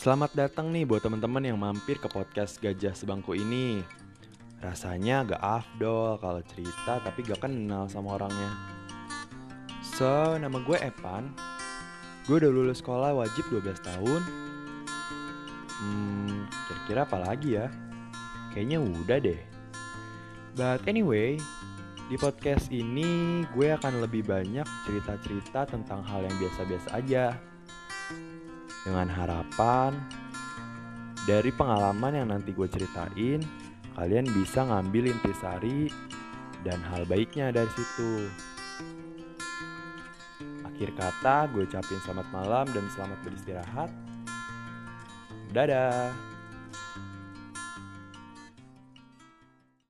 Selamat datang nih buat teman-teman yang mampir ke podcast Gajah Sebangku ini. Rasanya agak afdol kalau cerita tapi gak kenal sama orangnya. So, nama gue Epan. Gue udah lulus sekolah wajib 12 tahun. Hmm, kira-kira apa lagi ya? Kayaknya udah deh. But anyway, di podcast ini gue akan lebih banyak cerita-cerita tentang hal yang biasa-biasa aja. Dengan harapan dari pengalaman yang nanti gue ceritain, kalian bisa ngambil intisari dan hal baiknya dari situ. Akhir kata, gue ucapin selamat malam dan selamat beristirahat. Dadah.